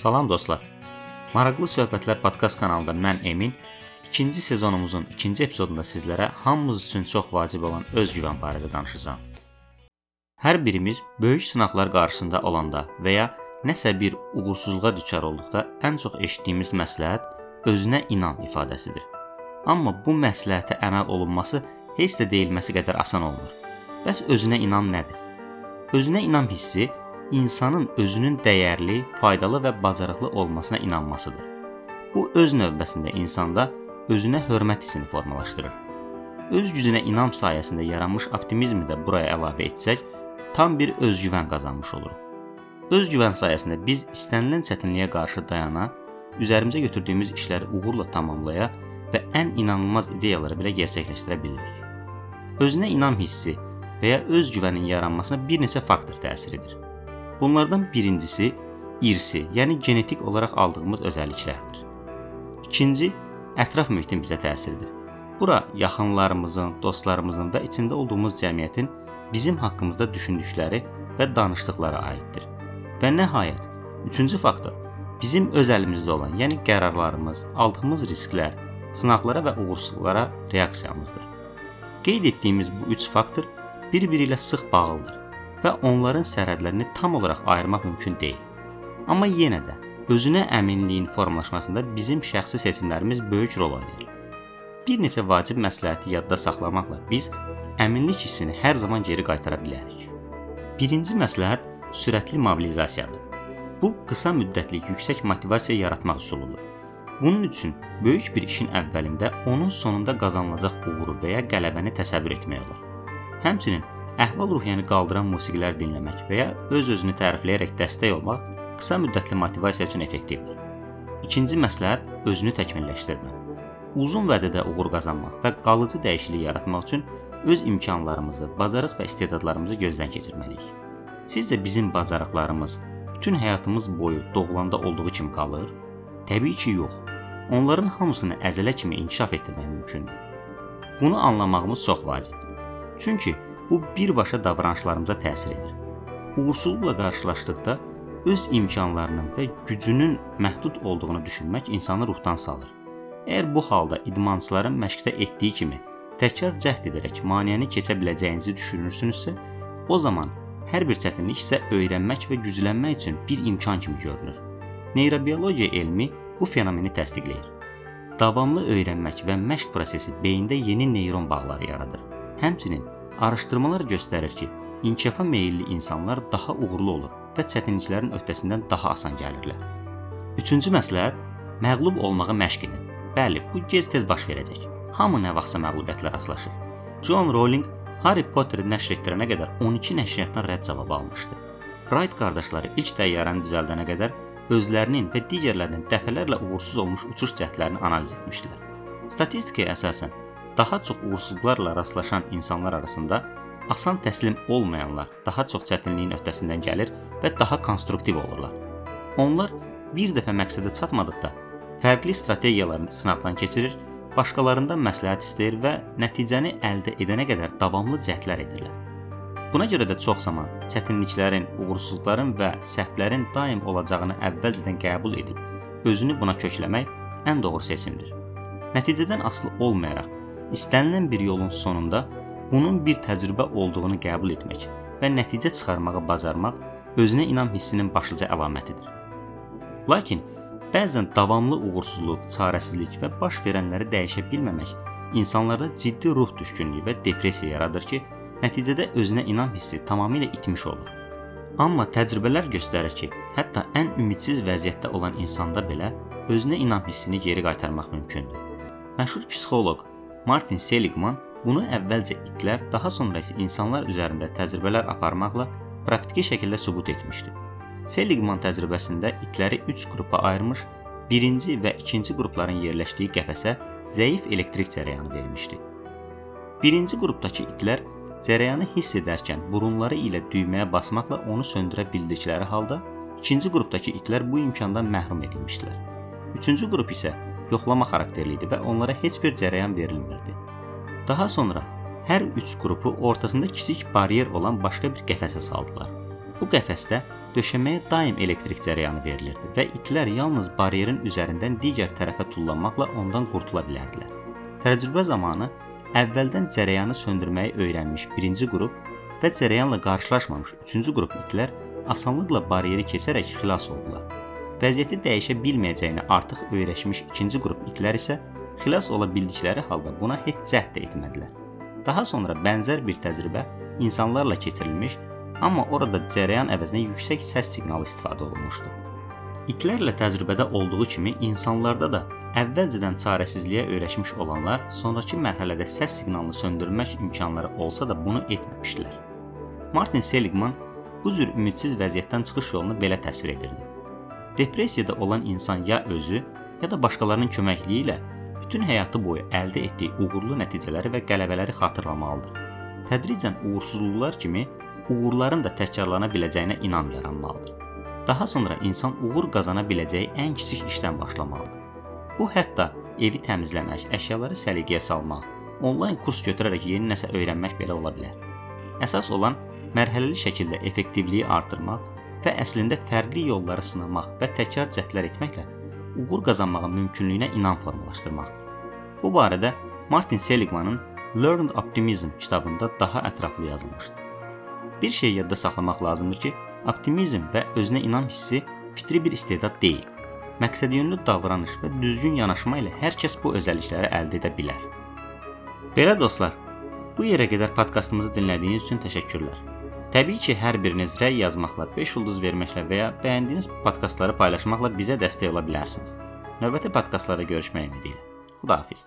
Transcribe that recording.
Salam dostlar. Maraqlı söhbətlər podkast kanalında mən Emin ikinci sezonumuzun ikinci epizodunda sizlərə hamımız üçün çox vacib olan özgüvən barədə danışacağam. Hər birimiz böyük sınaqlar qarşısında olanda və ya nəsə bir uğursuzluğa düçar olduqda ən çox eşitdiyimiz məsləhət özünə inan ifadəsidir. Amma bu məsləhətə əməl olunması heç də deyilməsi qədər asan olmur. Bəs özünə inam nədir? Özünə inam hissi insanın özünün dəyərli, faydalı və bacarıqlı olmasına inanmasıdır. Bu öz növbəsində insanda özünə hörmət hissini formalaşdırır. Öz gücünə inam sayəsində yaranmış optimizmi də buraya əlavə etsək, tam bir özgüvən qazanmış oluruq. Özgüvən sayəsində biz istənilən çətinliyə qarşı dayana, üzərimizə götürdüyümüz işləri uğurla tamamlaya və ən inanılmaz ideyaları belə gerçəkləşdirə bilirik. Özünə inam hissi və ya öz güvənin yaranmasına bir neçə faktor təsir edir. Bunlardan birincisi irsi, yəni genetik olaraq aldığımız özəlliklərdir. İkinci, ətraf mühitin bizə təsiridir. Bura yaxınlarımızın, dostlarımızın və içində olduğumuz cəmiyyətin bizim haqqımızda düşündükləri və danışdıqları aiddir. Və nəhayət, üçüncü faktor bizim öz əlimizdə olan, yəni qərarlarımız, aldığımız risklər, sınaqlara və uğursuzluqlara reaksiyamızdır. Qeyd etdiyimiz bu üç faktor bir-biri ilə sıx bağlıdır və onların sərhədlərini tam olaraq ayırmaq mümkün deyil. Amma yenə də özünə əminliyin formalaşmasında bizim şəxsi seçimlərimiz böyük rol oynayır. Bir neçə vacib məsləhəti yadda saxlamaqla biz əminlik hissini hər zaman geri qaytara bilərik. Birinci məsləhət sürətli mobilizasiyadır. Bu qısa müddətli yüksək motivasiya yaratmaq üsuludur. Bunun üçün böyük bir işin əvvəlində onun sonunda qazanılacaq uğuru və ya qələbəni təsəvvür etmək olur. Həmçinin əhval-ruhiyyəni qaldıran musiqilər dinləmək və ya öz-özünü tərifləyərək dəstək olmaq qısa müddətli motivasiya üçün effektivdir. İkinci məsləhət özünü təkmilləşdirmə. Uzun vədədə uğur qazanmaq və qalıcı dəyişiklik yaratmaq üçün öz imkanlarımızı, bacarıq və istedadlarımızı gözdən keçirməliyik. Sizcə bizim bacarıqlarımız bütün həyatımız boyu doğulanda olduğu kimi qalır? Təbii ki, yox. Onların hamısını əzələ kimi inkişaf etdirmək mümkündür. Bunu anlamağımız çox vacibdir. Çünki Bu birbaşa davranışlarımıza təsir edir. Uğursuzluqla qarşılaşdıqda öz imkanlarının və gücünün məhdud olduğunu düşünmək insanı ruhdan salır. Əgər bu halda idmançıların məşqdə etdiyi kimi təkrar cəhd edərək maneəni keçə biləcəyinizi düşünürsünüzsə, o zaman hər bir çətinlik isə öyrənmək və güclənmək üçün bir imkan kimi görünür. Neyrobiologiya elmi bu fenomeni təsdiqləyir. Davamlı öyrənmək və məşq prosesi beyində yeni neyron bağları yaradır. Həmçinin Araşdırmalar göstərir ki, inkişafa meylli insanlar daha uğurlu olur və çətinliklərin öhdəsindən daha asan gəlirlər. Üçüncü məsləhət məğlub olmağa məşq edin. Bəli, bu gec-tez baş verəcək. Hamı nə vaxtsa məğlubiyyətlə rastlaşır. John Rowling Harry Potteri nəşr etdirənə qədər 12 nəşriyyatdan rədd cavabı almışdı. Wright qardaşları ilk təyyarəni düzəldənə qədər özlərinin və digərlərinin dəfələrlə uğursuz olmuş uçuş cəhdlərini analiz etmişdilər. Statistikaya əsasən daha çox uğursuzluqlarla rastlaşan insanlar arasında asan təslim olmayanlar daha çox çətinliyin öhdəsindən gəlir və daha konstruktiv olurlar. Onlar bir dəfə məqsədə çatmadıqda fərqli strategiyalarını sınaqdan keçirir, başqalarından məsləhət istəyir və nəticəni əldə edənə qədər davamlı cəhdlər edirlər. Buna görə də çox zaman çətinliklərin, uğursuzluqların və səhvlərin daim olacağını əvvəlcədən qəbul edib özünü buna kökləmək ən doğru seçimdir. Nəticədən asılı olmayaraq İstənilən bir yolun sonunda bunun bir təcrübə olduğunu qəbul etmək və nəticə çıxarmağı bacarmaq özünə inam hissinin başlıca əlamətidir. Lakin bəzən davamlı uğursuzluq, çarəsizlik və baş verənləri dəyişə bilməmək insanlarda ciddi ruh düşkünlüyü və depressiya yaradır ki, nəticədə özünə inam hissi tamamilə itmiş olur. Amma təcrübələr göstərir ki, hətta ən ümidsiz vəziyyətdə olan insanda belə özünə inam hissini geri qaytarmaq mümkündür. Məşhur psixoloq Martin Seligman bunu əvvəlcə itlər, daha sonra isə insanlar üzərində təcrübələr aparmaqla praktiki şəkildə sübut etmişdi. Seligman təcrübəsində itləri 3 qrupa ayırmış, birinci və ikinci qrupların yerləşdiyi qəfəsə zəif elektrik cərəyanı vermişdi. Birinci qrupdakı itlər cərəyanı hiss edərkən burunları ilə düyməyə basmaqla onu söndürə bildikləri halda, ikinci qrupdakı itlər bu imkandan məhrum edilmişdilər. Üçüncü qrup isə yoxlama xarakterli idi və onlara heç bir cərəyan verilmirdi. Daha sonra hər üç qrupu ortasında kiçik baryer olan başqa bir qəfəsə saldılar. Bu qəfəsdə döşəməyə daim elektrik cərəyanı verilirdi və itlər yalnız baryerin üzərindən digər tərəfə tullanmaqla ondan qurtula bilərdilər. Təcrübə zamanı əvvəldən cərəyanı söndürməyi öyrənmiş birinci qrup və cərəyanla qarşılaşmamış üçüncü qrup itlər asanlıqla baryeri keçərək xilas oldular. Vəziyyəti dəyişə bilməyəcəyini artıq öyrəşmiş ikinci qrup itlər isə xilas ola bildikləri halda buna heç cəhd də etmədilər. Daha sonra bənzər bir təcrübə insanlarla keçirilmiş, amma orada cərəyan əvəzinə yüksək səs siqnalı istifadə olunmuşdu. İtlərlə təcrübədə olduğu kimi insanlarda da əvvəlcədən çarəsizliyə öyrəşmiş olanlar sonrakı mərhələdə səs siqnalını söndürmək imkanları olsa da bunu etməmişdilər. Martin Seligman bu cür ümidsiz vəziyyətdən çıxış yolunu belə təsvir edirdi. Depressiyada olan insan ya özü, ya da başqalarının köməkliyi ilə bütün həyatı boyu əldə etdiyi uğurlu nəticələri və qələbələri xatırlamalıdır. Tədricən uğursuzluqlar kimi uğurların da təkrarlana biləcəyinə inam yaranmalıdır. Daha sonra insan uğur qazana biləcəyi ən kiçik işdən başlamalıdır. Bu hətta evi təmizləmək, əşyaları səliqəyə salmaq, onlayn kurs götürərək yeni nəsə öyrənmək belə ola bilər. Əsas olan mərhələli şəkildə effektivliyi artırmaq və əslində fərqli yolları sınamaq və təkrar cəhdlər etməklə uğur qazanmağın mümkünlüyünə inam formalaşdırmaqdır. Bu barədə Martin Seligmanın Learned Optimism kitabında daha ətraflı yazılmışdır. Bir şey yadda saxlamaq lazımdır ki, Optimizm və özünə inam hissi fitri bir istedad deyil. Məqsədyönlü davranış və düzgün yanaşma ilə hər kəs bu özəllikləri əldə edə bilər. Belə dostlar, bu yerə qədər podkastımızı dinlədiyiniz üçün təşəkkürlər. Təbii ki, hər biriniz rəy yazmaqla, 5 ulduz verməklə və ya bəyəndiyiniz podkastları paylaşmaqla bizə dəstək ola bilərsiniz. Növbəti podkastlarda görüşmək ümidi ilə. Xudahafiz.